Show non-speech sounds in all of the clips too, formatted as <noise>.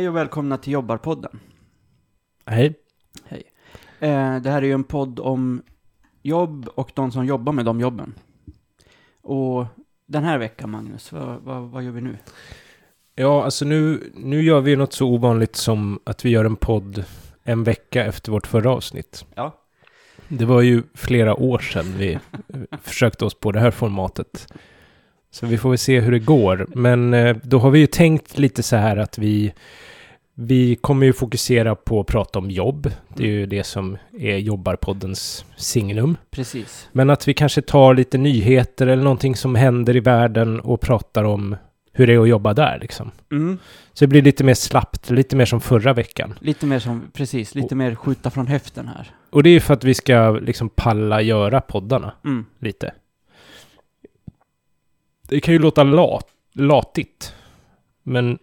Hej och välkomna till Jobbarpodden. Hej. Eh, det här är ju en podd om jobb och de som jobbar med de jobben. Och den här veckan, Magnus, vad, vad, vad gör vi nu? Ja, alltså nu, nu gör vi något så ovanligt som att vi gör en podd en vecka efter vårt förra avsnitt. Ja. Det var ju flera år sedan vi <laughs> försökte oss på det här formatet. Så vi får väl se hur det går. Men eh, då har vi ju tänkt lite så här att vi, vi kommer ju fokusera på att prata om jobb. Det är ju det som är Jobbarpoddens signum. Precis. Men att vi kanske tar lite nyheter eller någonting som händer i världen och pratar om hur det är att jobba där liksom. Mm. Så det blir lite mer slappt, lite mer som förra veckan. Lite mer som, precis, lite mer skjuta från höften här. Och det är ju för att vi ska liksom palla göra poddarna Mm. lite. Det kan ju låta lat, latigt. Men,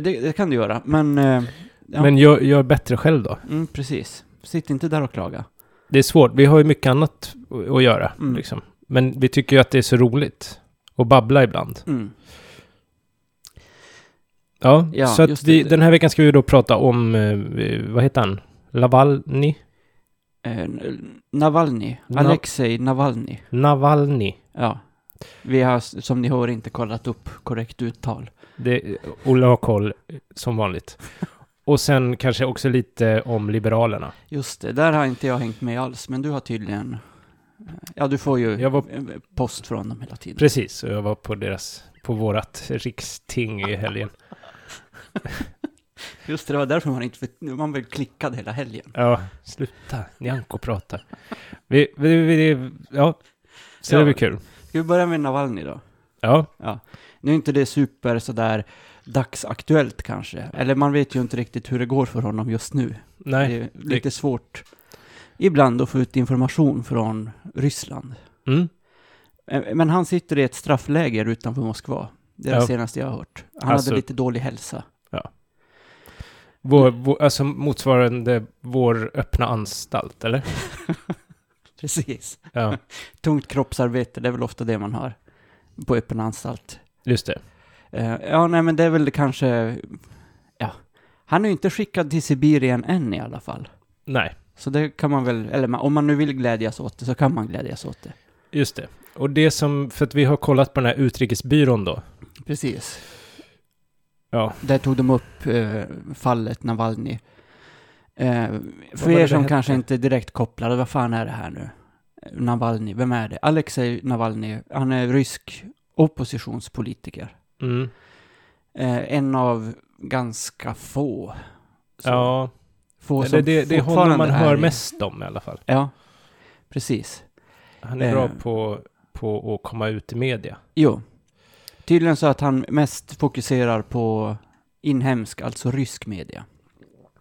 Det, det kan du göra, men... Eh, ja. men gör, gör bättre själv då. Mm, precis. Sitt inte där och klaga. Det är svårt, vi har ju mycket annat att- att göra. Mm. Liksom. Men vi tycker ju att det är så roligt. att babbla ibland. Mm. Ja, Ja, så att just vi, det. den här veckan ska vi då prata om, eh, vad heter han? Lavalny? Eh, Navalny. Na- Alexej Navalny. Navalny. Ja. Vi har, som ni hör, inte kollat upp korrekt uttal. Det, Olle har koll, som vanligt. Och sen kanske också lite om Liberalerna. Just det, där har inte jag hängt med alls, men du har tydligen... Ja, du får ju Jag var- post från dem hela tiden. Precis, och jag var på deras, på vårat riksting i helgen. <laughs> Just det, det var därför man inte... Man blev klickad hela helgen. Ja, sluta, Nyamko pratar. Vi, vi, vi, ja, så Ja. det blir kul. Ska vi börja med Navalny då? Ja, Nu är inte det super sådär dagsaktuellt kanske. Eller man vet ju inte riktigt hur det går för honom just nu. nej, det är lite svårt ibland att få ut information från Ryssland. mm, Eh, Men han sitter i ett straffläger utanför Moskva. Det är det Ja. senaste jag har hört. Han Alltså- hade lite dålig hälsa. vår, vår, alltså motsvarande vår öppna anstalt, eller? <laughs> Precis. Ja, <laughs> Tungt kroppsarbete, det är väl ofta det man har på öppen anstalt. Just det. Eh, ja, nej, men det är väl kanske... Ja. Han är ju inte skickad till Sibirien än i alla fall. Nej, Så det kan man väl, eller om man nu vill glädjas åt det så kan man glädjas åt det. just det. Och det som, för att vi har kollat på den här utrikesbyrån då. Precis. Ja, Där tog de upp eh, fallet Navalny. Eh, för er som kanske inte är direkt kopplade, vad fan är det här nu? Navalny, vem är det? Alexej Navalny, han är rysk oppositionspolitiker. mm, Eh, en av ganska få. Så, ja. få Eller det, det är honom man hör i- mest om i alla fall. Ja, precis. Han är Eh. bra på, på att komma ut i media. Jo. Tydligen så att han mest fokuserar på inhemsk, alltså rysk media.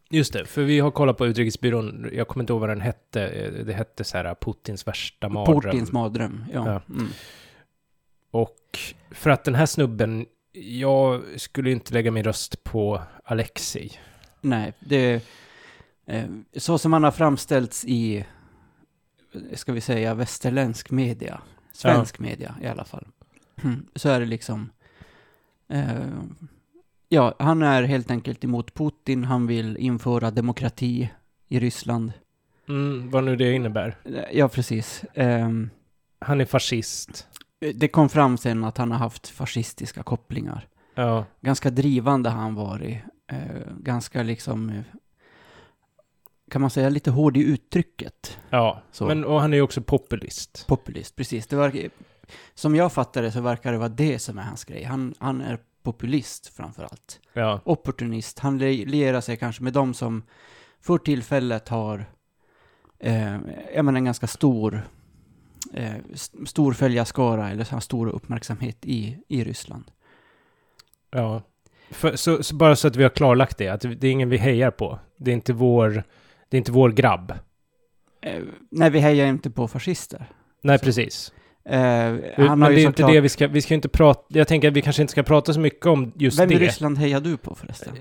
Just det, för vi har kollat på utrikesbyrån, jag kommer inte ihåg vad den hette, det hette så här Putins värsta mardröm. Putins mardröm, ja. Ja. Mm. Och för att den här snubben, jag skulle inte lägga min röst på Alexei. Nej, det... Eh, så som han har framställts i, ska vi säga, västerländsk media, svensk media i alla fall, Mm, så är det liksom... Eh, ja, han är helt enkelt emot Putin, han vill införa demokrati i Ryssland. Mm, vad nu det innebär. Eh, Ja, precis. Ehm, Han är fascist. Det kom fram sen att han har haft fascistiska kopplingar. Ja, Ganska drivande har han varit. Eh, ganska liksom, eh, kan man säga, lite hård i uttrycket. ja. Så. Men, och han är ju också populist. Populist, precis. Det verkar, som jag fattar det så verkar det vara det som är hans grej. Han, han är populist framför allt. Ja, Opportunist. Han li- lierar sig kanske med de som för tillfället har eh, jag menar, en ganska stor eh, st- stor följarskara eller så stor uppmärksamhet i, i Ryssland. ja. För, så, så bara så att vi har klarlagt det, att det är ingen vi hejar på. Det är inte vår, det är inte vår grabb. Eh, nej, vi hejar inte på fascister. Nej, Så. precis. Eh, Men det är inte såklart... det vi ska, vi ska inte prata, jag tänker att vi kanske inte ska prata så mycket om just Vem det. i Ryssland hejar du på förresten?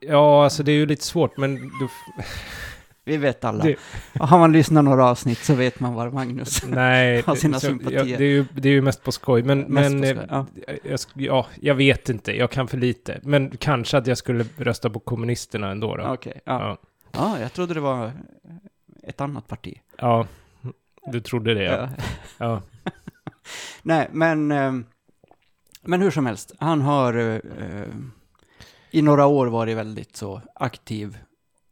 Ja, alltså det är ju lite svårt, men du, <laughs> Vi vet alla. Det- Har man lyssnat några avsnitt så vet man var Magnus <laughs> Nej, Har sina så- sympatier. Ja, det, är ju, det är ju mest på skoj. Men, men på eh, skoj, ja. jag, ja, jag vet inte. Jag kan för lite. Men kanske att jag skulle rösta på kommunisterna ändå då. Okej, ja. Ja. ja. jag trodde det var ett annat parti. ja, du trodde det ja. ja. <laughs> Nej, men, eh, men hur som helst, han har eh, eh, i några år varit väldigt så aktiv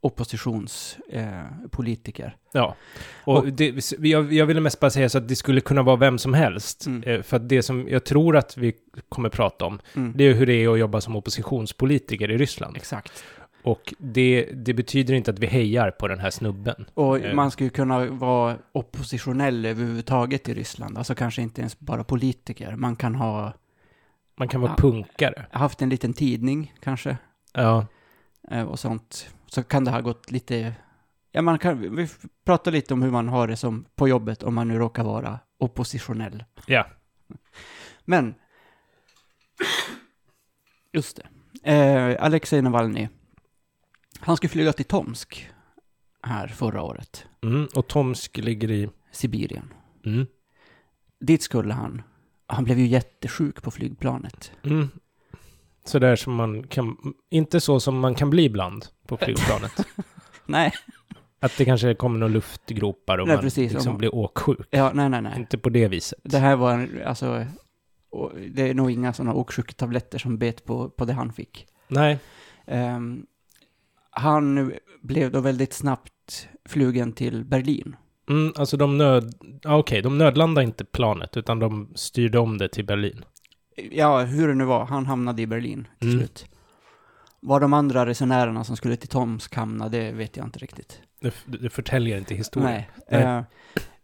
oppositionspolitiker. Eh. Ja, och, Och- det, jag, jag ville mest bara säga så att det skulle kunna vara vem som helst. Mm. Eh, För att det som jag tror att vi kommer prata om, Mm. det är hur det är att jobba som oppositionspolitiker i Ryssland. Exakt. Och det, det betyder inte att vi hejar på den här snubben. Och Eh. man ska ju kunna vara oppositionell överhuvudtaget i Ryssland, alltså kanske inte ens bara politiker. Man kan ha Man kan vara Ja. punkare. haft en liten tidning kanske, Ja, eh, och sånt. Så kan det ha gått lite, ja man kan, vi pratar lite om hur man har det som på jobbet om man nu råkar vara oppositionell. ja. Men, just det. Eh, Alexej Navalny, han skulle flyga till Tomsk här förra året, Mm. Och Tomsk ligger i... Sibirien. Mm. Dit skulle han. Han blev ju jättesjuk på flygplanet. Mm. Så där som man kan... Inte så som man kan bli ibland på flygplanet. <laughs> Nej, att det kanske kommer några luftgropar och Nej, man precis. liksom Om- blir åksjuk. ja, nej, nej, nej. Inte på det viset. Det här var, en- alltså, det är nog inga sådana åksjuketabletter som bet på, på det han fick. Nej. Ehm, han blev då väldigt snabbt flugen till Berlin. Mm, alltså de nöd... Okej, de nödlandade inte planet, utan de styrde om det till Berlin. Ja, hur det nu var, han hamnade i Berlin till Mm. slut. Var de andra resenärerna som skulle till Tomsk hamnade, det vet jag inte riktigt. Det, det förtäljer inte historien. Nej. Nej. Eh,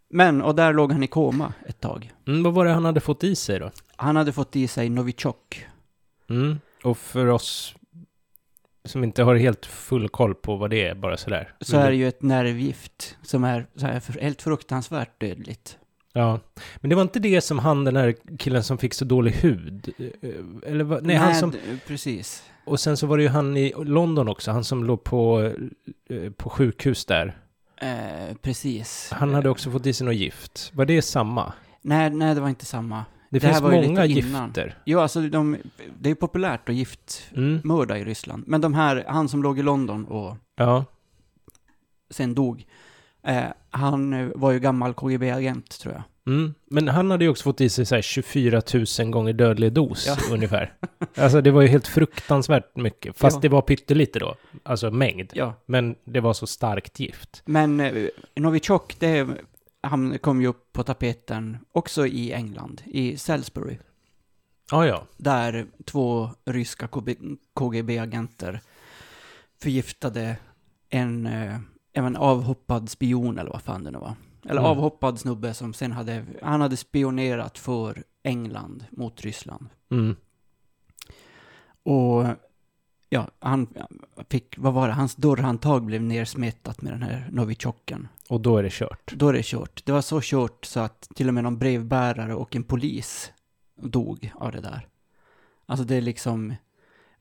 men, och där låg han i koma ett tag. Mm, vad var det han hade fått i sig då? Han hade fått i sig Novichok. Mm. Och för oss som inte har helt full koll på vad det är, bara sådär. Så är det ju ett nervgift som är så här helt fruktansvärt dödligt. Ja. Men det var inte det som han, den här killen som fick så dålig hud? eh, Eller vad? Nej, han som... precis. Och sen så var det ju han i London också, han som låg på, eh, på sjukhus där. Eh, precis. Han hade också fått i sig något gift. Var det samma? Nej, nej, det var inte samma. Det, Det finns många gifter. Jo, alltså de, det är populärt att giftmörda Mm. i Ryssland. Men de här, han som låg i London och Ja. sen dog, eh, han var ju gammal KGB-agent tror jag. Mm. Men han hade ju också fått i sig så här 24 000 gånger dödlig dos Ja. <laughs> ungefär. <laughs> Alltså det var ju helt fruktansvärt mycket. Fast Ja. det var pyttelite då. Alltså mängd. Ja, Men det var så starkt gift. men eh, Novichok, det, han kom ju upp på tapeten också i England, i Salisbury. Ja, ja. där två ryska KGB-agenter förgiftade en, eh, en avhoppad spion eller vad fan det nu var. Eller Mm. avhoppad snubbe som sen hade, han hade spionerat för England mot Ryssland. Mm. Och ja, han fick, vad var det, hans dörrhandtag blev nersmetat med den här Novichoken. Och då är det kört. Då är det kört. Det var så kört så att till och med någon brevbärare och en polis dog av det där. Alltså det är liksom,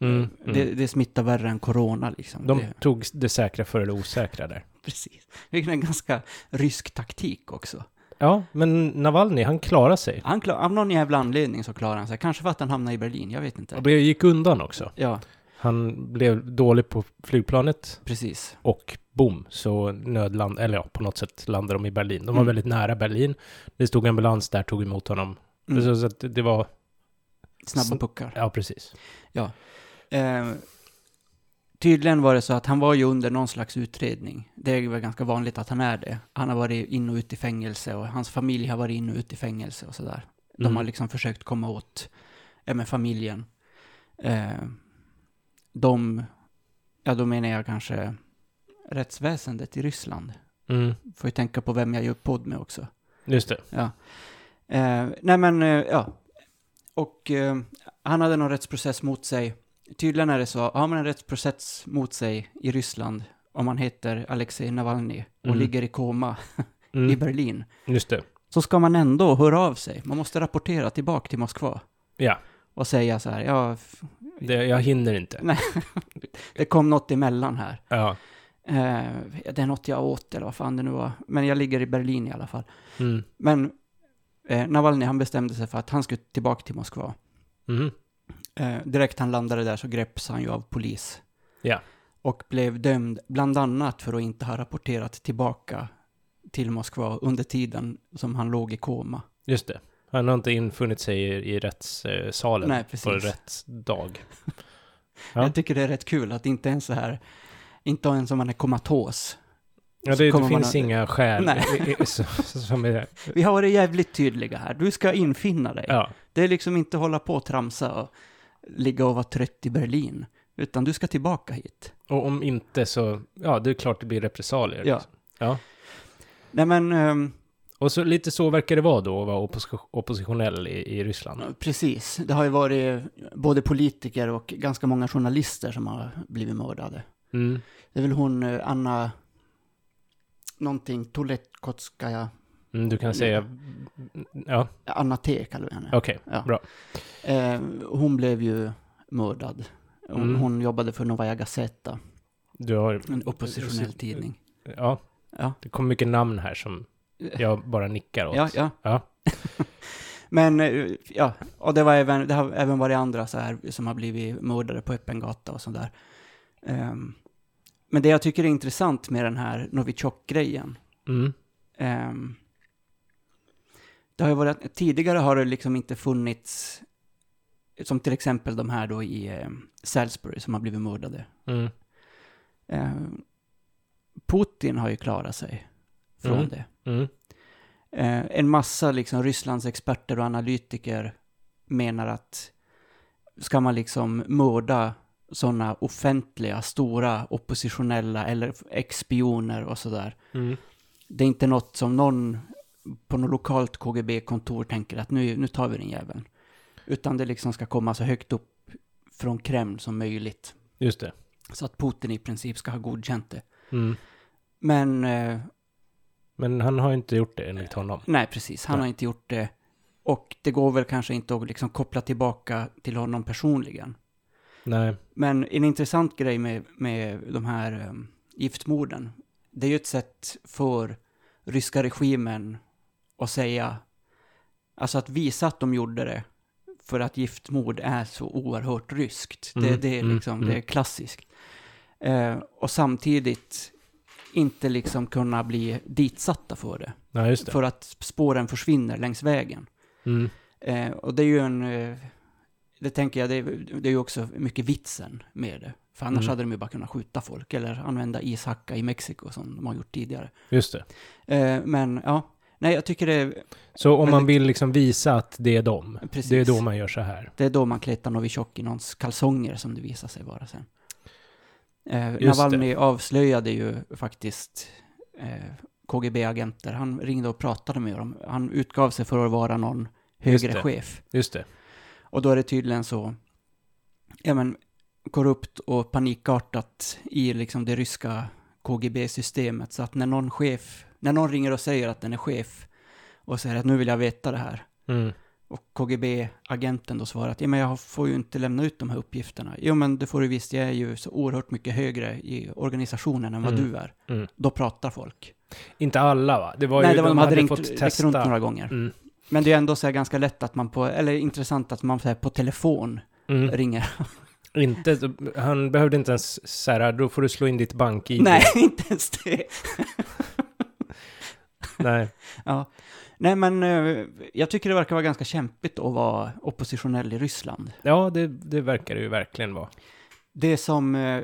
Mm. Mm. Det, det smittar värre än corona liksom. De det, tog det säkra för det osäkra där. <laughs> precis. Är en ganska rysk taktik också. Ja, men Navalny, han klarade sig. Han klar, av någon jävla anledning så klarar han sig. Kanske för att han hamnade i Berlin, jag vet inte. Och det gick undan också. Ja, Han blev dålig på flygplanet precis. och boom, så nödland, eller ja, på något sätt landade de i Berlin. De var Mm. väldigt nära Berlin. Det stod ambulans där, tog emot honom. Mm. Så, så att det var, Snabba puckar. ja precis. Eh, tydligen var det så att han var ju under någon slags utredning. Det är väl ganska vanligt att han är det. Han har varit in och ut i fängelse och hans familj har varit in och ut i fängelse och sådär. De Mm. har liksom försökt komma åt ja, med familjen. Eh, de, ja då menar jag kanske rättsväsendet i Ryssland. Mm. Får ju tänka på vem jag gör podd med också. Just det. Ja. Eh, nej men, eh, ja. Och eh, han hade någon rättsprocess mot sig. Tydligen är det så, har man en rättsprocess mot sig i Ryssland, om man heter Alexej Navalny och Mm. ligger i koma <laughs> i Mm. Berlin, Just det. så ska man ändå höra av sig. Man måste rapportera tillbaka till Moskva Ja, och säga så här, ja, det, jag hinner inte. <laughs> det kom något emellan här. Ja. Eh, det är något jag åt eller vad fan det nu var. Men jag ligger i Berlin i alla fall. Mm. Men eh, Navalny han bestämde sig för att han skulle tillbaka till Moskva. Mhm. Eh, direkt han landade där så greps han ju av polis. Ja. Och blev dömd bland annat för att inte ha rapporterat tillbaka till Moskva under tiden som han låg i koma. Just det. Han har inte infunnit sig i, i rättssalen Nej, på rätt dag. <laughs> Ja. Jag tycker det är rätt kul att inte ens så här, inte ens om man är komatos. Ja, det, det finns att- inga skäl <laughs> är... Vi har varit jävligt tydliga här, du ska infinna dig. Ja, Det är liksom inte hålla på och tramsa och ligga och vara trött i Berlin. Utan du ska tillbaka hit. och om inte så, ja, det är klart det blir repressalier. Ja. liksom. ja. Nej men, ehm, Och så lite så verkar det vara då, att vara oppos- oppositionell i, i Ryssland. precis. Det har ju varit både politiker och ganska många journalister som har blivit mördade. Mm. Det är väl hon, eh, Anna, någonting, Toletkotskaja, Mm, du kan säga, ja, Anna T kallar vi henne. okej, Ja. bra. Eh, hon blev ju mördad. Hon, Mm. hon jobbade för Novaja Gazeta, Du har, en oppositionell tidning. ja, Ja, det kommer mycket namn här som jag bara nickar åt. ja, ja. Ja. <laughs> Men, eh, ja, och det, var även, det har även varit andra så här som har blivit mördade på öppen gata och sådär. Um, men det jag tycker är intressant med den här Novichok-grejen, Mm. ehm, det har ju varit, tidigare har det liksom inte funnits, som till exempel de här då i eh, Salisbury som har blivit mördade. Mm. Ehm, Putin har ju klarat sig från Mm. det. Mm. Eh, en massa liksom Rysslands experter och analytiker menar att ska man liksom mörda sådana offentliga, stora oppositionella eller ex-spioner och sådär. Mm. Det är inte något som någon på något lokalt KGB-kontor tänker att nu, nu tar vi den jäveln. Utan det liksom ska komma så högt upp från Kreml som möjligt. Just det. Så att Putin i princip ska ha godkänt det. Mm. Men eh, Men han har inte gjort det enligt honom. Nej, precis. Han Nej. har inte gjort det. Och det går väl kanske inte att liksom koppla tillbaka till honom personligen. Nej. Men en intressant grej med, med de här um, giftmorden, det är ju ett sätt för ryska regimen att säga, alltså att visa att de gjorde det för att giftmord är så oerhört ryskt. det, Mm, det, är mm, liksom, mm. det är klassiskt. Eh, och samtidigt inte liksom kunna bli ditsatta för det. Just det. För att spåren försvinner längs vägen. Mm. Eh, och det är ju en... Eh, det tänker jag, det är, det är ju också mycket vitsen med det. För annars Mm. hade de ju bara kunnat skjuta folk eller använda ishacka i Mexiko som de har gjort tidigare. Just det. Eh, men ja, nej jag tycker det är, Så om man vill liksom visa att det är dem, Precis. det är då man gör så här. det är då man kletar Novichok i någons kalsonger som det visar sig vara sen. Eh, Just Navalny avslöjade ju faktiskt eh, KGB-agenter. Han ringde och pratade med dem. Han utgav sig för att vara någon Just högre det. chef. Just det. Och då är det tydligen så, ja men, korrupt och panikartat i liksom det ryska KGB-systemet. Så att när någon chef, när någon ringer och säger att den är chef och säger att nu vill jag veta det här. Mm. Och KGB-agenten då svarar att ja, men jag får ju inte lämna ut de här uppgifterna. Jo men det får du visst, jag är ju så oerhört mycket högre i organisationen än vad Mm. du är. Mm. Då pratar folk. Inte alla va? Det var Nej, ju, det var, de hade ringt, fått testa. runt några gånger. Mm. Men det är ändå så ganska lätt att man på, eller intressant att man så på telefon Mm. ringer Inte, han behövde inte ens så här, då får du slå in ditt bank-id. Nej, <laughs> inte ens det. Nej. <laughs> Ja. Nej, men eh, jag tycker det verkar vara ganska kämpigt att vara oppositionell i Ryssland. Ja, det, det verkar det ju verkligen vara. Det som... eh,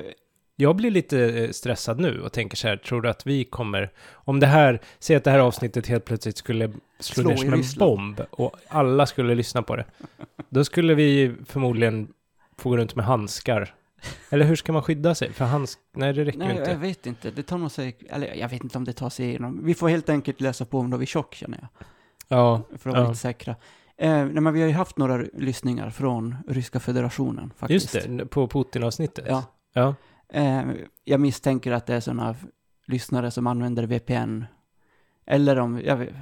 Jag blir lite eh, stressad nu och tänker så här, tror du att vi kommer, om det här, säg att det här avsnittet helt plötsligt skulle slå, Slå ner som en bomb och alla skulle lyssna på det. Då skulle vi förmodligen få gå runt med handskar. Eller hur ska man skydda sig? För handsk... Nej, det räcker Nej, inte. jag vet inte. Det tar nog sig... Eller jag vet inte om det tar sig igenom. Vi får helt enkelt läsa på om Novichok, känner jag. Ja, För att vara Ja. lite säkra. Eh, nej, men vi har ju haft några lyssningar från Ryska federationen, faktiskt. just det. På Putin-avsnittet. Ja. Ja. Eh, jag misstänker att det är sådana lyssnare som använder VPN. Eller om... Jag vet,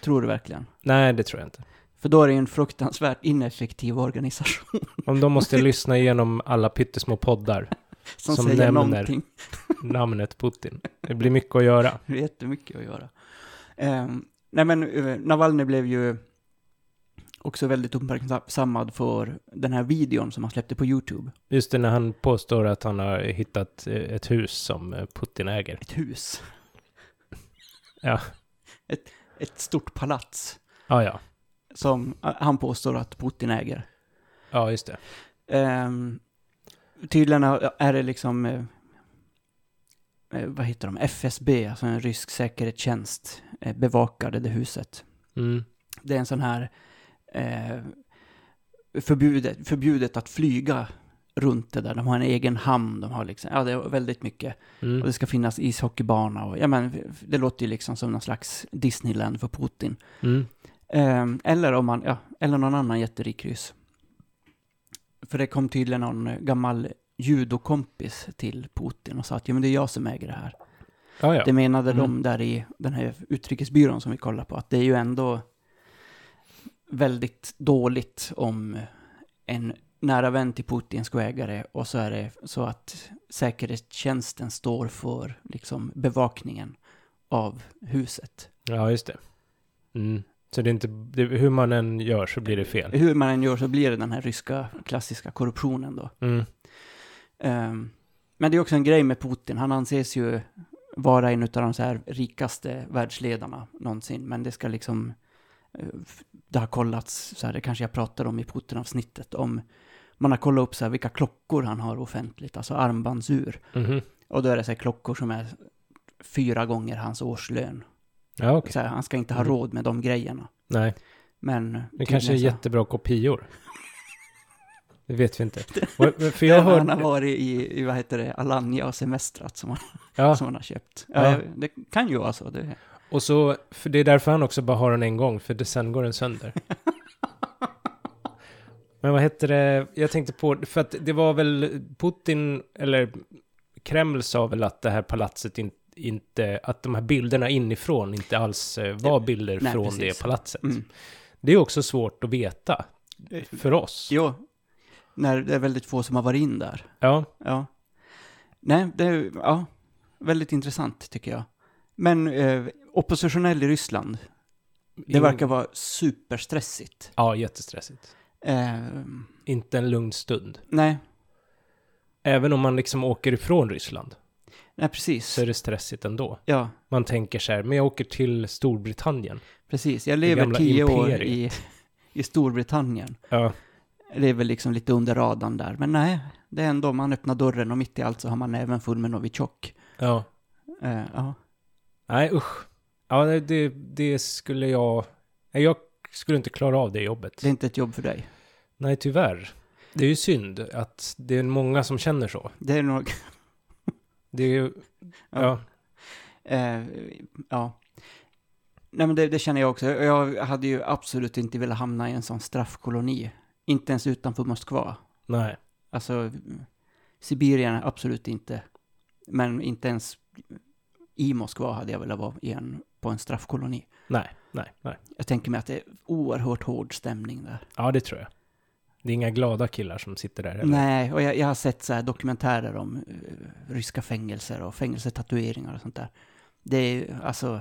tror du verkligen? Nej, det tror jag inte. För då är det ju en fruktansvärt ineffektiv organisation. Om de måste lyssna igenom alla pyttesmå poddar <laughs> som, som säger någonting. <laughs> namnet Putin. Det blir mycket att göra. Det är jättemycket att göra. Ehm, nej men eh, Navalny blev ju också väldigt uppmärksammad för den här videon som han släppte på YouTube. Just det, när han påstår att han har hittat eh, ett hus som eh, Putin äger. Ett hus. Ja. <laughs> Ett, ett stort palats Ja, ja. Som eh, han påstår att Putin äger. Ja, just det. Ehm, tydligen är det liksom, eh, eh, vad heter de, FSB, alltså en rysk säkerhetstjänst, eh, bevakade det huset. Mm. Det är en sån här eh, förbjudet, förbjudet att flyga runt det där. De har en egen hamn, de har liksom, ja det är väldigt mycket. Mm. Och det ska finnas ishockeybana och, ja men det låter ju liksom som någon slags Disneyland för Putin. Mm. Ehm, eller om man, ja, eller någon annan jätterik ryss. För det kom tydligen någon eh, gammal judokompis till Putin och sa att ja, men det är jag som äger det här. Ja, ja. Det menade Mm. de där i den här utrikesbyrån som vi kollar på, att det är ju ändå väldigt dåligt om en nära vän till Putin ska äga det och så är det så att säkerhetstjänsten står för liksom bevakningen av huset. Ja, just det. Mm. Så det är inte, det, hur man än gör så blir det fel. Hur man än gör så blir det den här ryska klassiska korruptionen då. Mm. Ehm, men det är också en grej med Putin. Han anses ju vara en av de så här rikaste världsledarna någonsin. Men det ska liksom... eh, Det har kollats, så här, det kanske jag pratade om i Putin-avsnittet, om man har kollat upp så här vilka klockor han har offentligt, alltså armbandsur. Mhm. Och då är det så här klockor som är fyra gånger hans årslön. Ja, okej. Så här, han ska inte ha Mm. råd med de grejerna. Nej, Men... det kanske är så- jättebra kopior. <laughs> Det vet vi inte. Och- För jag Ja, Han har hörde... varit i, i, vad heter det, Alanya och semestrat som han, Ja, <laughs> som han har köpt. Ja, Ja. Det kan ju vara så. Det, och så, för det är därför han också bara har den en gång, för det, sen går den sönder. <laughs> Men vad hette det, jag tänkte på, för att det var väl Putin, eller Kreml sa väl att det här palatset in, inte, att de här bilderna inifrån inte alls eh, var bilder Nej, från precis. det palatset. Mm. Det är också svårt att veta för oss. Jo, när det är väldigt få som har varit in där. Ja, Ja. Nej, det är ja, väldigt intressant tycker jag. Men eh, oppositionell i Ryssland, det In- verkar vara superstressigt. Ja, jättestressigt. Eh, Inte en lugn stund. nej, Även om man liksom åker ifrån Ryssland nej precis. så är det stressigt ändå. Ja, Man tänker så här, men jag åker till Storbritannien. precis. Jag lever tio år i, imperiet. i Storbritannien. Ja, Det är väl liksom lite under radarn där. Men nej, det är ändå, man öppnar dörren och mitt i allt så har man även full med Novichok. ja. Eh, ja. Nej, usch. Ja, det- det, skulle jag... Jag skulle inte klara av det jobbet. Det är inte ett jobb för dig. Nej, tyvärr. Det är ju synd att det är många som känner så. Det är nog, Det är ju... Ja. Eh, ja. Nej men det, det känner jag också. Jag hade ju absolut inte velat hamna i en sån straffkoloni. Inte ens utanför Moskva. Nej. Alltså, Sibirien absolut inte. Men inte ens i Moskva hade jag velat vara i en, på en straffkoloni. Nej, nej, nej. Jag tänker mig att det är oerhört hård stämning där. Ja, det tror jag. Det är inga glada killar som sitter där. Eller? Nej, och jag, jag har sett så här dokumentärer om eh, ryska fängelser och fängelsetatueringar och sånt där. Det är ju, alltså,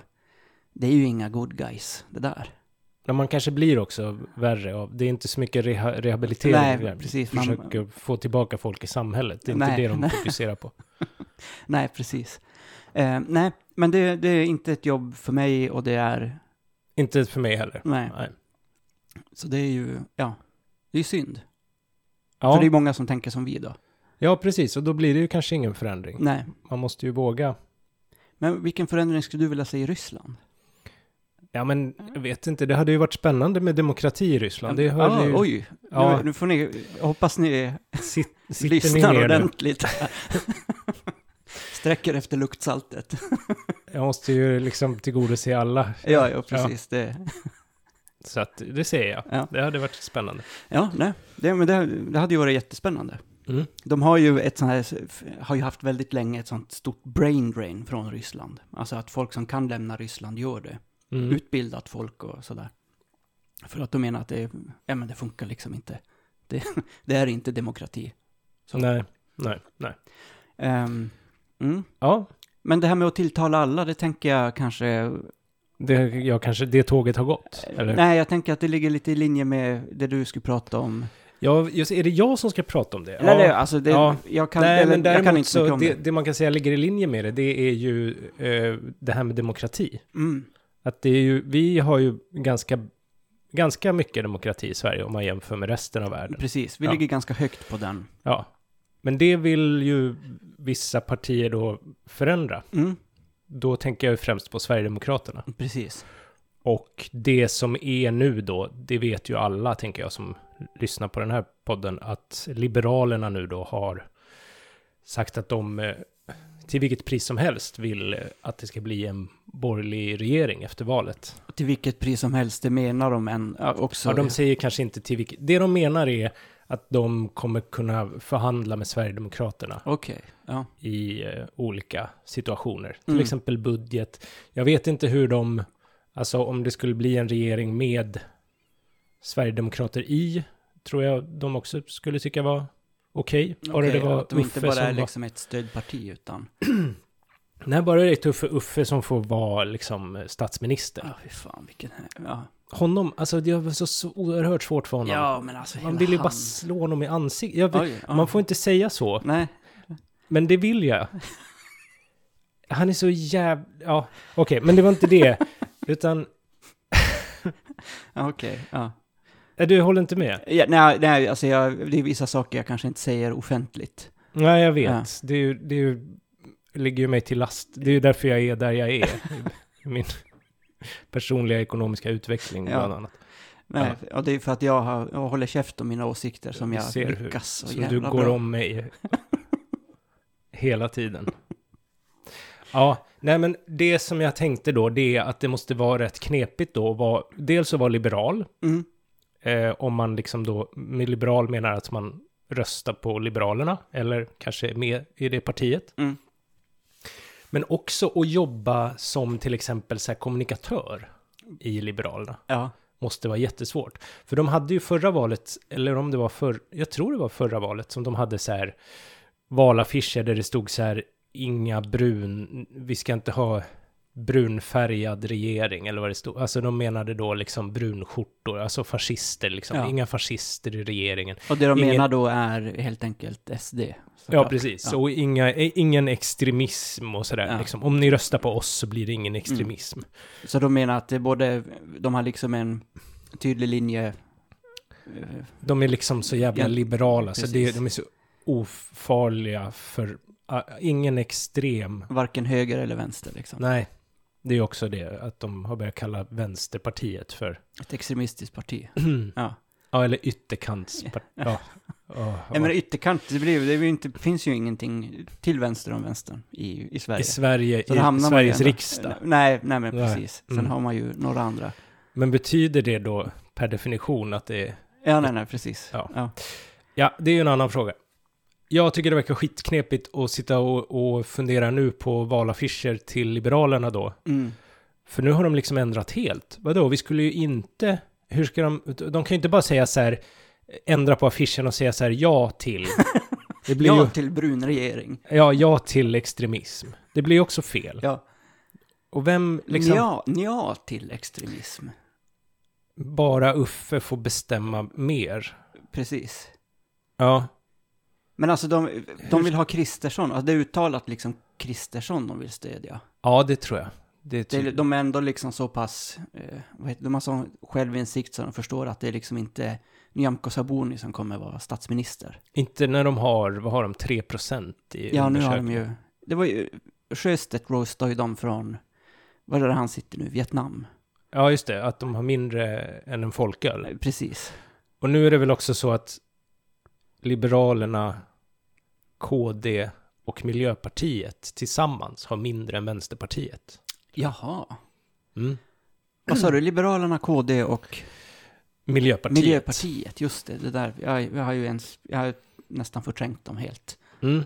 det är ju inga good guys, det där. Men man kanske blir också värre av... Det är inte så mycket reha, rehabilitering. Nej, där. precis. Man- Försöker få tillbaka folk i samhället. Det är inte Nej, det de nej. <laughs> fokuserar på. <laughs> Nej, precis. Eh, nej, men det, det är inte ett jobb för mig och det är, Inte för mig heller. nej. Nej. Så det är ju, ja, det är synd. Ja, För det är många som tänker som vi då. ja, precis. Och då blir det ju kanske ingen förändring. Nej, Man måste ju våga. men vilken förändring skulle du vilja se i Ryssland? Ja, men jag vet inte. Det hade ju varit spännande med demokrati i Ryssland. Det hör ah, ni ju. Oj, Ja. nu, nu får ni, hoppas ni <laughs> ni lyssnar nu? ordentligt. <laughs> Sträcker efter luktsaltet. Jag måste ju liksom tillgodose alla. Ja, ja, precis. Det, Så att det säger jag. Ja. Det hade varit spännande. ja, nej, det, men det, det hade ju varit jättespännande. Mm. De har ju ett sånt här, har ju haft väldigt länge ett sånt stort brain drain från Ryssland. Alltså att folk som kan lämna Ryssland gör det. Mm. Utbildat folk och sådär. För att de menar att det, ja men det funkar liksom inte. Det, <laughs> det är inte demokrati. Så. Nej. Nej, nej. Ehm, mm. Ja, Men det här med att tilltala alla, det tänker jag kanske... det, jag kanske, det tåget har gått. Eller? Nej, jag tänker att det ligger lite i linje med det du skulle prata om. Ja, just, är det jag som ska prata om det? Eller det, alltså det, ja. jag kan, Nej, eller, men jag kan inte så mycket så, om det, det. det man kan säga ligger i linje med det, det är ju eh, det här med demokrati. Mm. Att det är ju, vi har ju ganska, ganska mycket demokrati i Sverige om man jämför med resten av världen. Precis, vi Ja. ligger ganska högt på den. Ja. Men det vill ju vissa partier då förändra. Mm. Då tänker jag ju främst på Sverigedemokraterna. Precis. Och det som är nu då, det vet ju alla, tänker jag, som lyssnar på den här podden, att Liberalerna nu då har sagt att de eh, till vilket pris som helst vill eh, att det ska bli en borgerlig regering efter valet. Till vilket pris som helst, det menar de än, också. Ja, de säger kanske inte till vilket... Det de menar är att de kommer kunna förhandla med Sverigedemokraterna Okej, ja. i eh, olika situationer. Till Mm. exempel budget. Jag vet inte hur de... Alltså om det skulle bli en regering med Sverigedemokrater i, tror jag de också skulle tycka var okej. Bara Okej, det var att de inte bara är var... liksom ett stödparti, utan... <clears throat> Nej, bara det är Tuffe Uffe som får vara liksom statsminister. Ja, fy fan, vilken... Ja, Honom, alltså det var så, så oerhört svårt för honom. ja men alltså Man vill ju han... bara slå honom i ansiktet. Man får inte säga så, Nej, men det vill jag. Han är så jävla... Ja, okej, men det var inte det. Utan, ja, okej, ja. äh, du håller inte med? ja. Nej, nej, alltså jag, det är vissa saker jag kanske inte säger offentligt. Nej, jag vet. Ja. Det, är ju, det är ju, ligger ju mig till last. Det är ju därför jag är där jag är. I, min personliga ekonomiska utveckling, Ja. bland annat. Nej, och det är för att jag, har, jag håller käft om mina åsikter som Vi jag ser hur- lyckas så, Så du går om mig hela tiden. Ja, nej men det som jag tänkte då, det är att det måste vara rätt knepigt då. att vara- dels att vara liberal, Mm. eh, om man liksom då, med liberal menar att man röstar på Liberalerna, eller kanske är med i det partiet. Mm. Men också att jobba som till exempel så här kommunikatör i Liberalerna. Ja, Måste vara jättesvårt. För de hade ju förra valet, eller om det var för, jag tror det var förra valet, som de hade så här valaffischer där det stod så här, inga brun, vi ska inte ha brunfärgad regering, eller vad det stod. Alltså de menade då liksom brunskjortor, alltså fascister liksom. Ja. Inga fascister i regeringen. och det de Ingen- menar då är helt enkelt SD. Ja, såklart. precis. Ja. Och inga, eh, ingen extremism och sådär. Ja. Liksom. Om ni röstar på oss så blir det ingen extremism. Så de menar att det både, de har liksom en tydlig linje. eh, De är liksom så jävla liberala, så det, precis. de är så ofarliga för uh, ingen extrem. Varken höger eller vänster liksom. Nej, det är också det, att de har börjat kalla Vänsterpartiet för, Ett extremistiskt parti. <clears throat> Ja. ja, eller ytterkantsparti. <laughs> Ja. Ja, Ja, men ytterkant, det, blir, det, blir inte, finns ju ingenting till vänster om vänstern i, i Sverige. I Sverige, i Sveriges ändå- riksdag. Nej, nej men Nej. precis. Sen Mm. har man ju några andra. Men betyder det då per definition att det är... Ja, nej, nej, precis. Ja. Ja. Ja, det är ju en annan fråga. Jag tycker det verkar skitknepigt att sitta och, och fundera nu på valaffischer till Liberalerna då. Mm. För nu har de liksom ändrat helt. Vadå, vi skulle ju inte... Hur ska de... De kan ju inte bara säga så här... Ändra på affischen och säga så här ja till. <laughs> Det blir Ja, ju... till brun regering. Ja, ja till extremism. Det blir ju också fel. Ja. Och vem liksom... Ja, ja till extremism. Bara Uffe får bestämma mer. Precis. Ja. Men alltså de, de vill ha Kristersson, alltså det är uttalat liksom Kristersson de vill stödja. Ja, det tror jag. Det är Det, typ... de är ändå liksom så pass, eh, vad heter, de har sån självinsikt så de förstår att det är liksom inte Nyamko Sabuni som kommer vara statsminister. Inte när de har, vad har de, 3 procent i Ja, nu har de ju, det var ju, Sjöstedt roastade ju dem från, var är det han sitter nu, Vietnam? Ja, just det. Att de har mindre än en folköl. Eh, Precis. Och nu är det väl också så att Liberalerna, KD och Miljöpartiet tillsammans har mindre än Vänsterpartiet. Jaha. Mm. Vad sa du, Liberalerna, KD och Miljöpartiet. Miljöpartiet? Just det, det där, jag, jag har ju ens, jag har nästan förträngt dem helt. Mm.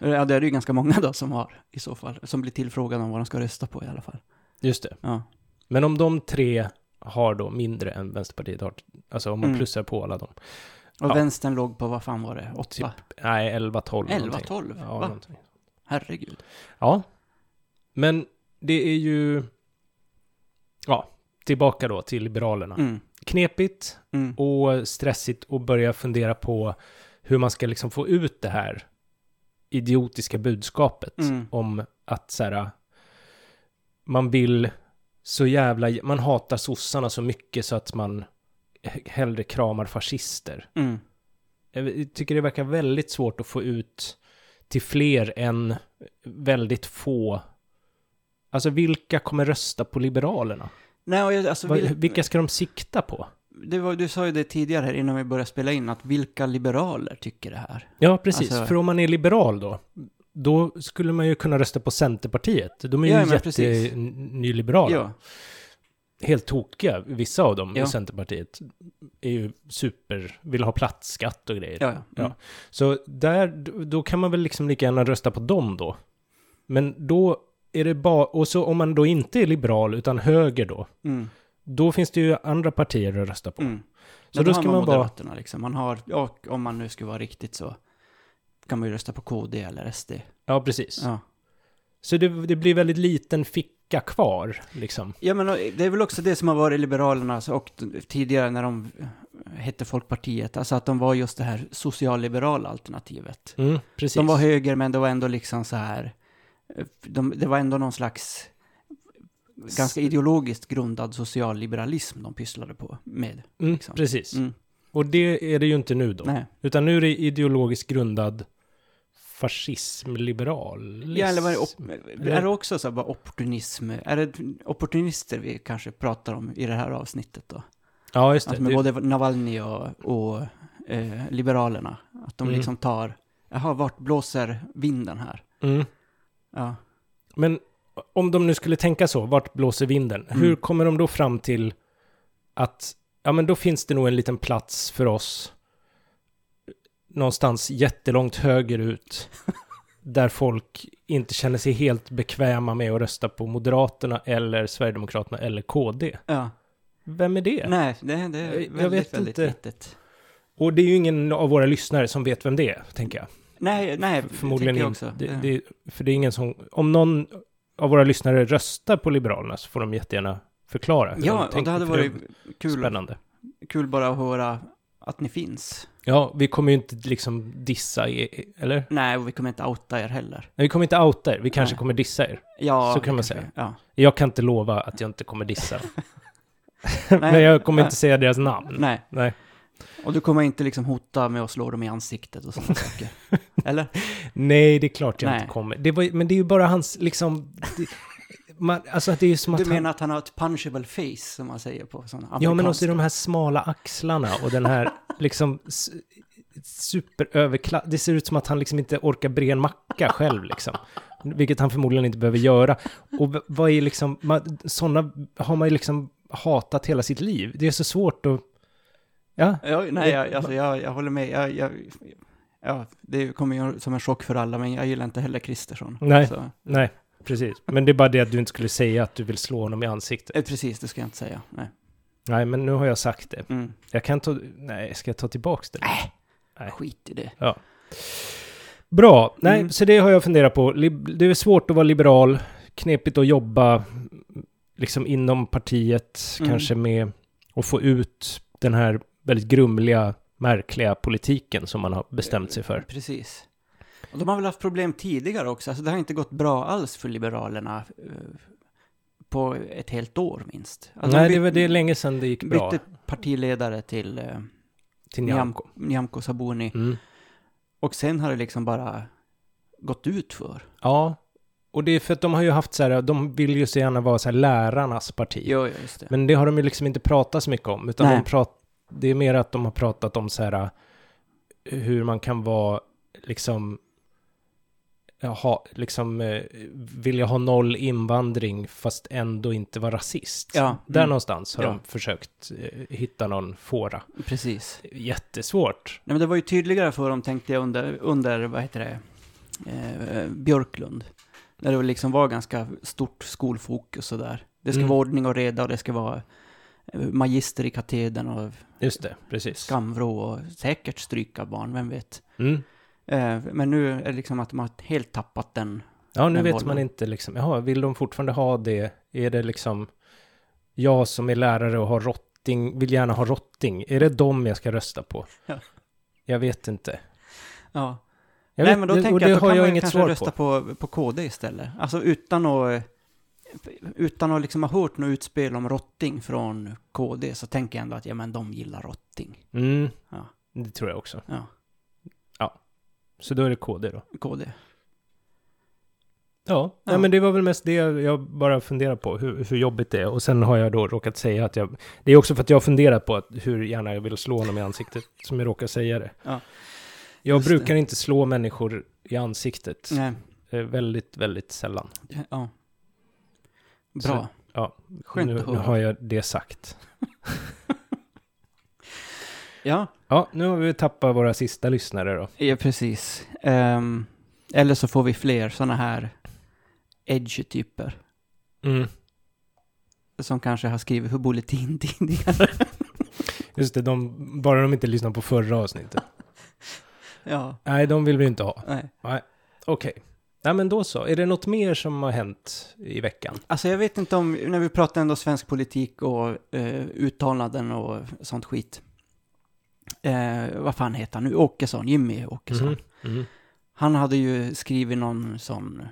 Ja, det är ju ganska många då som har, i så fall, som blir tillfrågade om vad de ska rösta på i alla fall. Just det. Ja. Men om de tre har då mindre än Vänsterpartiet har, alltså om man Mm. plussar på alla dem, Och Ja. vänstern låg på, vad fan var det? 8? Typ Nej, 11, 12 11, någonting. 12? Ja, Va? någonting. Herregud. Ja. Men det är ju... Ja, tillbaka då till Liberalerna. Mm. Knepigt Mm. och stressigt att börja fundera på hur man ska liksom få ut det här idiotiska budskapet Mm. om att så här, man vill så jävla, man hatar sossarna så mycket så att man hellre kramar fascister. Mm. Jag tycker det verkar väldigt svårt att få ut till fler än väldigt få. Alltså vilka kommer rösta på Liberalerna? Nej, alltså, vil, Vilka ska de sikta på? var, du sa ju det tidigare här innan vi började spela in, att vilka liberaler tycker det här? Ja, precis. Alltså- För om man är liberal då, då skulle man ju kunna rösta på Centerpartiet. De är ju jättenyliberala. Ja. Helt tokiga, vissa av dem Ja. i Centerpartiet är ju super, vill ha platsskatt och grejer. Ja, ja. Mm. Så där, då kan man väl liksom lika gärna rösta på dem då. Men då är det bara, och så om man då inte är liberal utan höger då, Mm. då finns det ju andra partier att rösta på. Mm. Så då har ska man vara- Moderaterna liksom. Man har, och om man nu skulle vara riktigt så, kan man ju rösta på KD eller SD. Ja, precis. Ja. Så det, det blir väldigt liten ficka kvar, liksom. Ja, men det är väl också det som har varit Liberalernas och tidigare när de hette Folkpartiet, alltså att de var just det här socialliberala alternativet. Mm, precis. De var höger, men det var ändå liksom så här, de, det var ändå någon slags ganska ideologiskt grundad socialliberalism de pysslade på med. mm, liksom. Precis. Mm. Och det är det ju inte nu då. Nej. Utan nu är det ideologiskt grundad fascism, liberal. Ja, eller vad är, det, är det också så här bara opportunism? Är det opportunister vi kanske pratar om i det här avsnittet då? Ja, just det. Alltså med det både Navalny och, och eh, Liberalerna. Att de Mm. liksom tar, jaha, vart blåser vinden här? mm. Ja. Men om de nu skulle tänka så, vart blåser vinden? Mm. Hur kommer de då fram till att, ja men då finns det nog en liten plats för oss någonstans jättelångt högerut där folk inte känner sig helt bekväma med att rösta på Moderaterna eller Sverigedemokraterna eller KD. ja. Vem är det? Nej, det, det är väldigt, jag vet väldigt inte. litet. Och det är ju ingen av våra lyssnare som vet vem det är, tänker jag. Nej, nej, Förmodligen jag också. Det, Ja. det, för det är ingen som... Om någon av våra lyssnare röstar på Liberalerna så får de jättegärna förklara. hur de ja, och det hade varit kul, Spännande. kul bara att höra att ni finns. Ja, vi kommer ju inte liksom dissa er, eller? Nej, och vi kommer inte outa er heller. Nej, vi kommer inte outa er, vi kanske Nej. kommer dissa er. Ja, Så kan man säga. Ja. Jag kan inte lova att jag inte kommer dissa. <laughs> Men jag kommer nej. inte säga deras namn. Nej, Nej. och du kommer inte liksom hota med att slå dem i ansiktet och sådana saker. <laughs> Eller? Nej, det är klart jag Nej. inte kommer. Det var, men det är ju bara hans, liksom... Det, man, alltså det är som att Du han... menar att han har ett punchable face, som man säger på sådana Ja, men också de här smala axlarna och den här <laughs> liksom superöverklass... Det ser ut som att han liksom inte orkar bre en macka själv liksom. Vilket han förmodligen inte behöver göra. Och vad är liksom... Man, sådana har man ju liksom hatat hela sitt liv. Det är så svårt att... Ja, Ja, nej, jag, alltså, jag, jag håller med. Jag, jag, ja, det kommer ju som en chock för alla, men jag gillar inte heller Kristersson. Nej. Så, nej, precis. Men det är bara det att du inte skulle säga att du vill slå honom i ansiktet. eh, precis, det ska jag inte säga. Nej. Nej, men nu har jag sagt det. Mm. Jag kan ta... Nej, ska jag ta tillbaks det? Nej. Skit i det. Bra. Nej, Mm. så det har jag funderat på. Det är svårt att vara liberal, knepigt att jobba liksom inom partiet, Mm. kanske med att få ut den här väldigt grumliga, märkliga politiken som man har bestämt sig för. Precis. Och de har väl haft problem tidigare också. Alltså, det har inte gått bra alls för Liberalerna eh, på ett helt år minst. Alltså, Nej, de det, byt- var, det är länge sedan det gick bra bytte partiledare till eh, till Nyamko. Nyam- Nyamko Sabuni. Mm. Och sen har det liksom bara gått ut för. Ja, och det är för att de har ju haft så här, de vill ju så gärna vara så här lärarnas parti. Jo, just det. Men det har de ju liksom inte pratat så mycket om, utan Nej. de prat, det är mer att de har pratat om så här hur man kan vara liksom ha, liksom eh, vilja ha noll invandring fast ändå inte vara rasist. Ja, Där mm. någonstans har Ja. de försökt eh, hitta någon fåra. Precis. Jättesvårt. Nej, men det var ju tydligare för dem, tänkte jag, under, under vad heter det, eh, Björklund. Där det liksom var ganska stort skolfokus och där. Det ska Mm. vara ordning och reda och det ska vara eh, magister i katedern och Just det, precis. skamvrå och säkert stryka barn, vem vet. Mm. Eh, men nu är det liksom att de har helt tappat den. Ja, nu Den vet bollen. man inte liksom, jaha, vill de fortfarande ha det? Är det liksom, jag som är lärare och har rotting, vill gärna ha rotting, är det dem jag ska rösta på? Ja. Jag vet inte. Ja. Jag Nej, vet, men då det- tänker jag att då har kan jag man inget kanske svar rösta på. på. på KD istället. Alltså utan att, utan att liksom ha hört något utspel om rotting från KD så tänker jag ändå att ja, men de gillar rotting. Mm, Ja. det tror jag också. Ja, Så då är det KD då. KD. Ja, Ja. Nej, men det var väl mest det jag bara funderar på, hur, hur jobbigt det är. Och sen har jag då råkat säga att jag... Det är också för att jag har funderat på att hur gärna jag vill slå honom i ansiktet, <laughs> som jag råkar säga det. Ja. Jag brukar det. inte slå människor i ansiktet. Nej, Eh, väldigt, väldigt sällan. ja. Bra. Ja, Skönt nu, nu har jag det sagt. <laughs> Ja, Ja, nu har vi tappat våra sista lyssnare då. ja precis. Ehm, eller så får vi fler sådana här edge-typer. Mm. Som kanske har skrivit för Bulletin tidigare. <laughs> Just det, de, bara de inte lyssnar på förra avsnittet. <laughs> ja, Nej, de vill vi inte ha. nej. Okej. Nej, men då så. Är det något mer som har hänt i veckan? Alltså jag vet inte om, när vi pratar ändå svensk politik och eh, uttalanden och sånt skit. Eh, vad fan heter han nu? Åkesson, Jimmy Åkesson. Mhm. Mhm. Han hade ju skrivit någon sån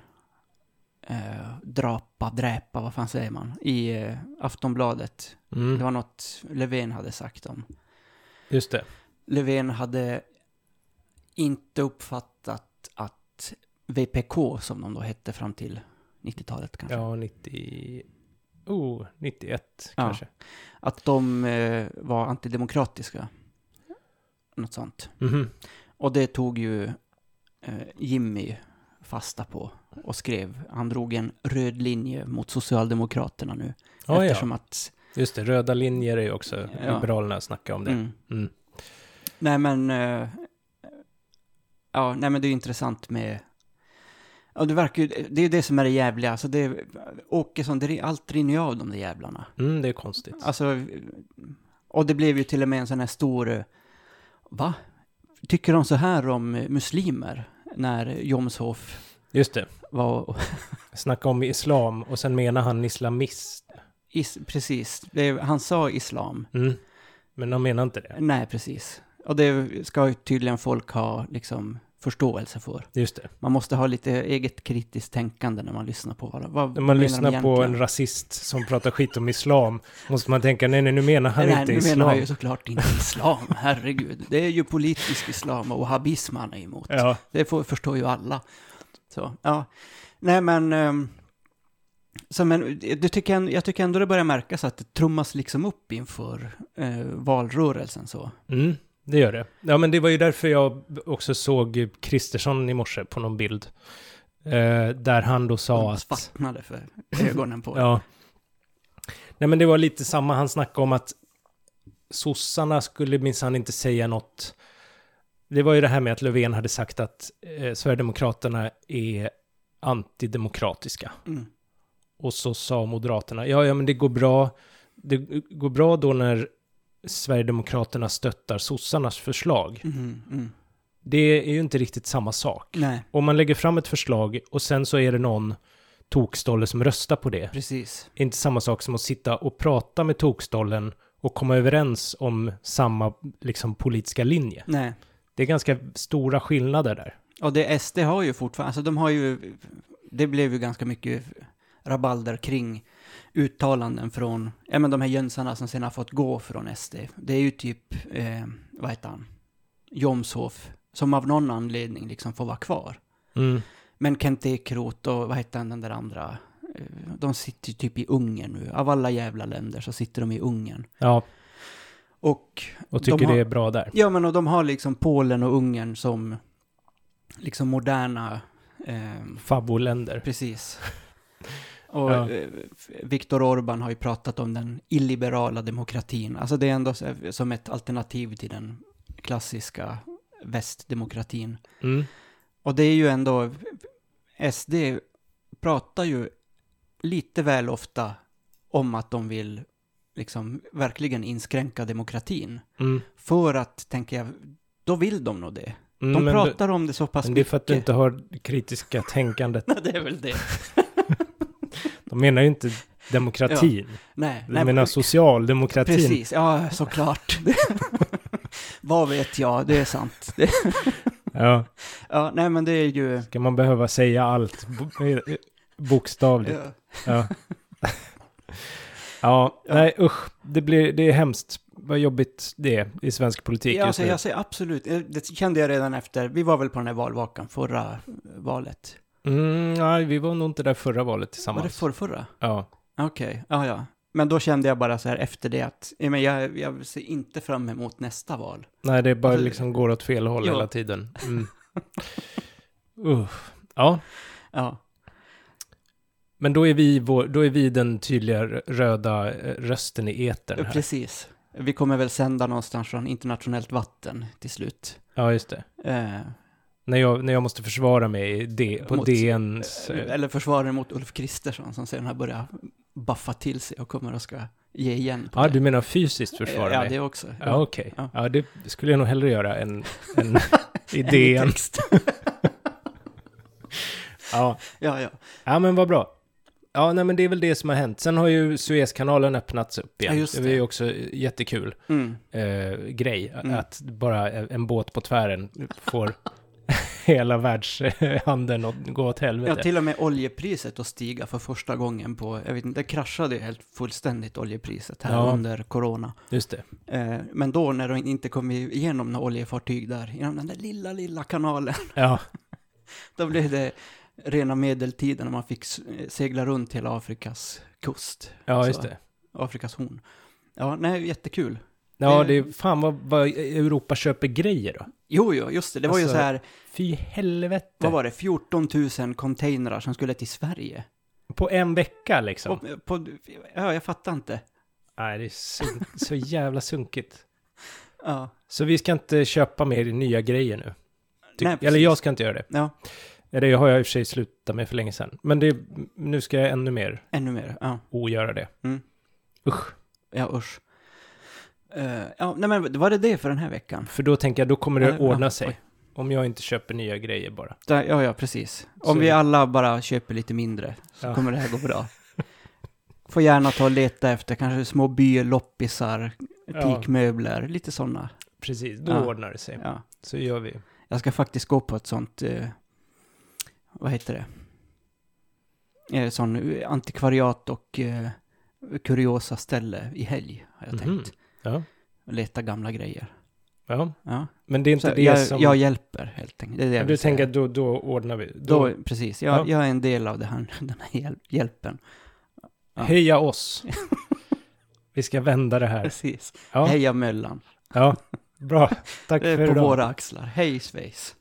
eh, drapa, dräpa, vad fan säger man, i eh, Aftonbladet. Det Mm. var något Löfven hade sagt om. Just det. Löfven hade inte uppfattat att VPK, som de då hette fram till 90-talet kanske, Ja, 90... Oh, 91 Ja. kanske. att de eh, var antidemokratiska. Något sånt. Mhm. Och det tog ju eh, Jimmy fasta på och skrev. Han drog en röd linje mot Socialdemokraterna nu. Ja, eftersom ja. att... Just det. Röda linjer är ju också... Ja. Liberalerna snackar om det. Mm. Mm. Nej men... Eh, ja, nej men det är ju intressant med... Ja, det verkar ju... Det är ju det som är det jävliga. Alltså det... Åkesson, det, allt rinner ju av de där jävlarna. Mm, det är konstigt. Alltså... Och det blev ju till och med en sån här stor... Va? Tycker de så här om muslimer? När Jomshof Just det. var... Snacka om islam och sen menar han islamist. Is, precis. Det, han sa islam. Mm. Men de menar inte det. Nej, precis. Och det ska tydligen folk ha liksom förståelse för. Just det. Man måste ha lite eget kritiskt tänkande när man lyssnar på vad, vad När man lyssnar på en rasist som pratar skit om islam måste man tänka, nej, nej, nu menar han Nej, inte nu islam. menar jag ju såklart inte islam, <laughs> herregud. Det är ju politisk islam och wahhabism han är emot. Ja, Det får, förstår ju alla. Så, ja. Nej, men... ehm, så men det tycker jag, jag tycker ändå det börjar märkas att det trummas liksom upp inför eh, valrörelsen så. mm, det gör det. Ja, men det var ju därför jag också såg Kristersson i morse på någon bild. Eh, där han då sa att... svartnade för ögonen på <laughs> Ja. Nej, men det var lite samma. Han snackade om att sossarna skulle minsann inte säga något. Det var ju det här med att Löfven hade sagt att eh, Sverigedemokraterna är antidemokratiska. Mm. Och så sa Moderaterna, ja, ja, men det går bra. Det går bra då när Sverigedemokraterna stöttar sossarnas förslag. Mm, mm. Det är ju inte riktigt samma sak. Nej, Om man lägger fram ett förslag och sen så är det någon tokstolle som röstar på det. precis. inte samma sak som att sitta och prata med tokstollen och komma överens om samma liksom, politiska linje. Nej. Det är ganska stora skillnader där. Och det SD har ju fortfarande, alltså de har ju, det blev ju ganska mycket rabalder kring uttalanden från, ja men de här jönsarna som sen har fått gå från SD. Det är ju typ, eh, vad heter han, Jomshof, som av någon anledning liksom får vara kvar. Mm. Men Kent Ekeroth och vad heter han den där andra, eh, de sitter ju typ i Ungern nu. Av alla jävla länder så sitter de i Ungern. Ja, Och och tycker de har, det är bra där. Ja, men och de har liksom Polen och Ungern som liksom moderna... ehm, Favoländer. precis. <laughs> Och Ja. eh, Viktor Orban har ju pratat om den illiberala demokratin. Alltså det är ändå så- som ett alternativ till den klassiska västdemokratin. Mm. Och det är ju ändå... SD pratar ju lite väl ofta om att de vill liksom verkligen inskränka demokratin. Mm. För att, tänker jag, då vill de nog det. Mm, De men pratar om det så pass Men det är för att du mycket. inte har kritiska tänkandet. <laughs> Nej, det är väl det. <laughs> De menar ju inte demokratin. Nej, De nej, menar socialdemokratin. Precis, ja såklart. <laughs> Vad vet jag, det är sant. <laughs> Ja, ja, nej men det är ju... ska man behöva säga allt eh, bokstavligt? Ja, Ja. <laughs> ja, Ja. nej usch. Det, blir, det är hemskt vad jobbigt det är i svensk politik ja, alltså, jag säger absolut, Eh, det kände jag redan efter, vi var väl på den här valvakan förra valet. Mm, nej, vi var nog inte där förra valet Var det tillsammans. förra, förra? Ja. Okej, ja ja. Men då kände jag bara så här efter det att, ja, men jag, jag ser inte fram emot nästa val. Nej, det bara Alltså, liksom går åt fel håll ja. hela tiden. Mm. <laughs> uh. Ja, Ja, men då är, vi vår, då är vi den tydliga röda eh, rösten i etern här. precis. Vi kommer väl sända någonstans från internationellt vatten till slut. Ja, just det. Eh, När jag, när jag måste försvara mig D, på Mot- DNs... eh, Eller försvarare mot Ulf Kristersson som sedan har börjat baffa till sig och kommer och ska ge igen på Ja, det. du menar fysiskt försvara Ja, mig? det också. Ja, okej. Ja. Ja. det skulle jag nog hellre göra än, <laughs> än i En DN. <laughs> Ja. ja, ja. ja, men vad bra. Ja, nej men det är väl det som har hänt. Sen har ju Suezkanalen öppnats upp igen. Ja, just det det. ju också jättekul Mm. eh, grej. Mm. Att bara en båt på tvären <laughs> får hela världshandeln att gå åt Ja, helvete. till och med oljepriset att stiga för första gången på, jag vet inte, det kraschade ju helt fullständigt oljepriset här Ja. under corona. Just det. Eh, men då när de inte kom igenom några oljefartyg där, genom den där lilla, lilla kanalen, <laughs> Ja, då blev det rena medeltiden när man fick segla runt hela Afrikas kust. ja Så, just det. Afrikas horn. Ja, nej, jättekul. Ja, Det- det är fan vad, vad Europa köper grejer då. Jo, jo, just det. Det var ju Alltså, så här, Fy helvete. vad var det, 14 000 containrar som skulle till Sverige. På en vecka liksom. Och, på, ja, jag fattar inte. Nej, det är sunk, så jävla sunkigt. Ja, Så vi ska inte köpa mer nya grejer nu. Ty- Nej, Eller jag ska inte göra det. ja, jag har jag i och för sig slutat med för länge sedan. Men det, nu ska jag ännu mer ännu mer. Ja, ogöra det. Mm. Usch. ja usch. Eh, ja, nej men var det det för den här veckan? För då tänker jag, då kommer det Ja, ordna ja, sig. oj. Om jag inte köper nya grejer bara. Där, ja, ja, precis. Om Så- vi alla bara köper lite mindre så Ja. kommer det här gå bra. Får gärna ta och leta efter kanske små byloppisar, Ja. teakmöbler, lite sådana. Precis, då Ja. ordnar det sig. Ja. Så gör vi. Jag ska faktiskt gå på ett sånt, eh, vad heter det? Eh, sån antikvariat och eh, kuriosa ställe i helg, har jag Mhm. tänkt. Ja. Och leta gamla grejer. Ja. ja. Men det är inte så det jag, som... Jag hjälper helt enkelt. Det det du tänker att då, då ordnar vi? Då, då precis. Jag, ja. jag är en del av det här, <laughs> den här hjäl hjälpen. Ja. Heja oss! <laughs> vi ska vända det här. Precis. Ja. Heja Möllan. Ja, bra. <laughs> Tack för idag. Det är på våra axlar. Hej Svejs!